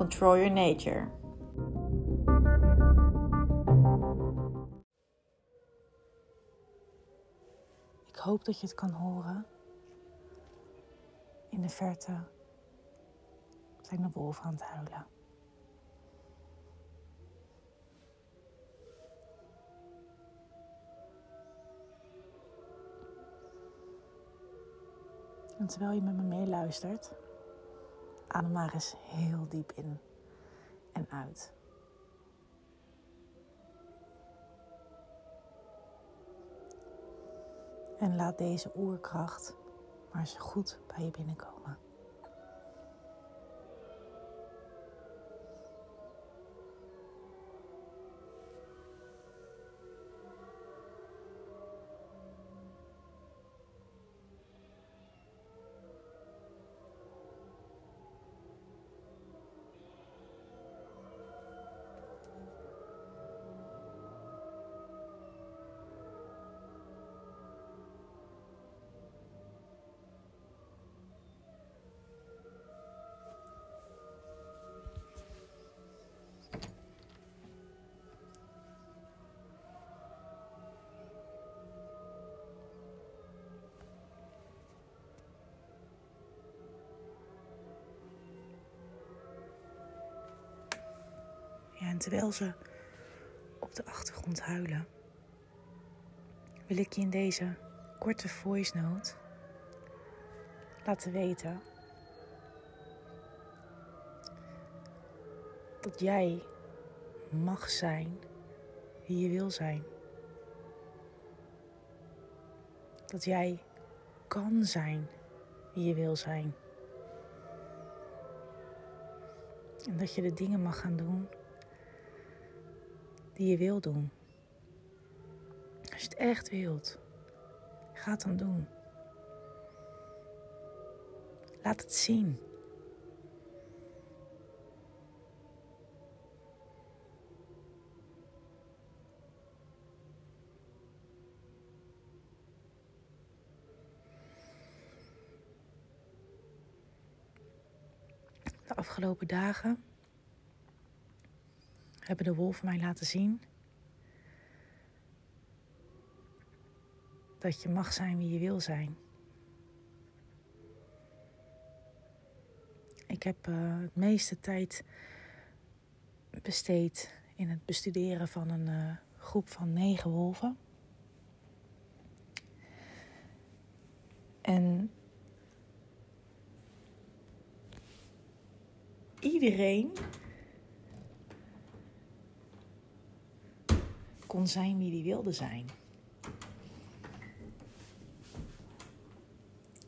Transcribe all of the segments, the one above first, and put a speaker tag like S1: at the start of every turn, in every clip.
S1: Control Your Nature. Ik hoop dat je het kan horen. In de verte zijn de wolven aan het huilen. En terwijl je met me meeluistert, adem maar eens heel diep in en uit. En laat deze oerkracht maar eens goed bij je binnenkomen. Terwijl ze op de achtergrond huilen, wil ik je in deze korte voice note laten weten dat jij mag zijn wie je wil zijn. Dat jij kan zijn wie je wil zijn. En dat je de dingen mag gaan doen die je wil doen. Als je het echt wilt, ga dan doen. Laat het zien. De afgelopen dagen hebben de wolven mij laten zien dat je mag zijn wie je wil zijn. Ik heb uh, het meeste tijd besteed in het bestuderen van een uh, groep van negen wolven. En iedereen kon zijn wie die wilde zijn.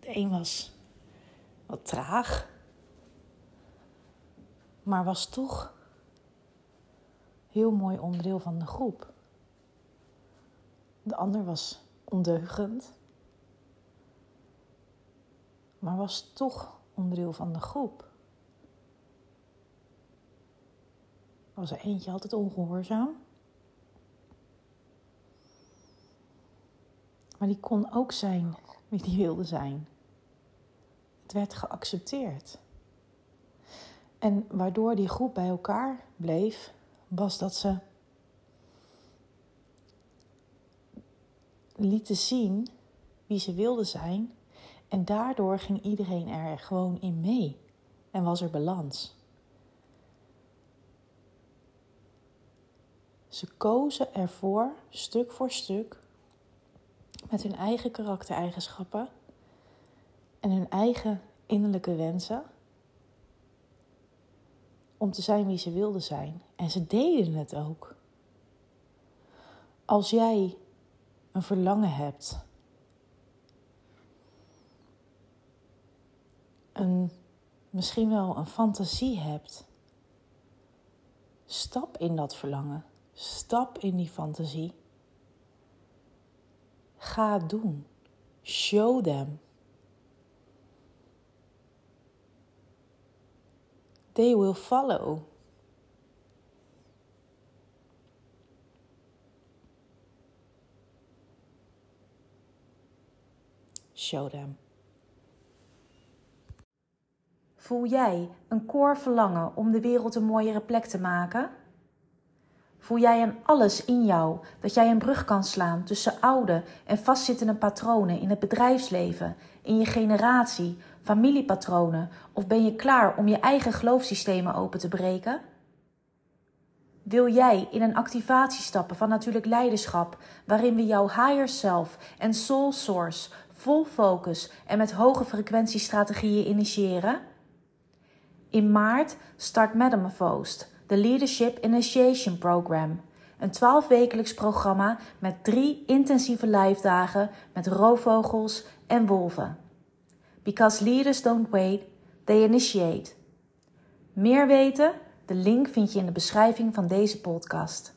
S1: De een was wat traag, maar was toch heel mooi onderdeel van de groep. De ander was ondeugend, maar was toch onderdeel van de groep. Was er eentje altijd ongehoorzaam? Maar die kon ook zijn wie die wilde zijn. Het werd geaccepteerd. En waardoor die groep bij elkaar bleef, was dat ze lieten zien wie ze wilden zijn. En daardoor ging iedereen er gewoon in mee. En was er balans. Ze kozen ervoor, stuk voor stuk, met hun eigen karaktereigenschappen en hun eigen innerlijke wensen om te zijn wie ze wilden zijn. En ze deden het ook. Als jij een verlangen hebt, een, misschien wel een fantasie hebt, stap in dat verlangen. Stap in die fantasie. Ga doen. Show them. They will follow. Show them. Voel jij een koor verlangen om de wereld een mooiere plek te maken? Voel jij aan alles in jou dat jij een brug kan slaan tussen oude en vastzittende patronen in het bedrijfsleven, in je generatie, familiepatronen of ben je klaar om je eigen geloofssystemen open te breken? Wil jij in een activatie stappen van natuurlijk leiderschap, waarin we jouw higher self en soul source vol focus en met hoge frequentiestrategieën initiëren? In maart start Metamorphosed de Leadership Initiation Program. Een 12-wekelijks programma met drie intensieve live dagen met roofvogels en wolven. Because leaders don't wait, they initiate. Meer weten? De link vind je in de beschrijving van deze podcast.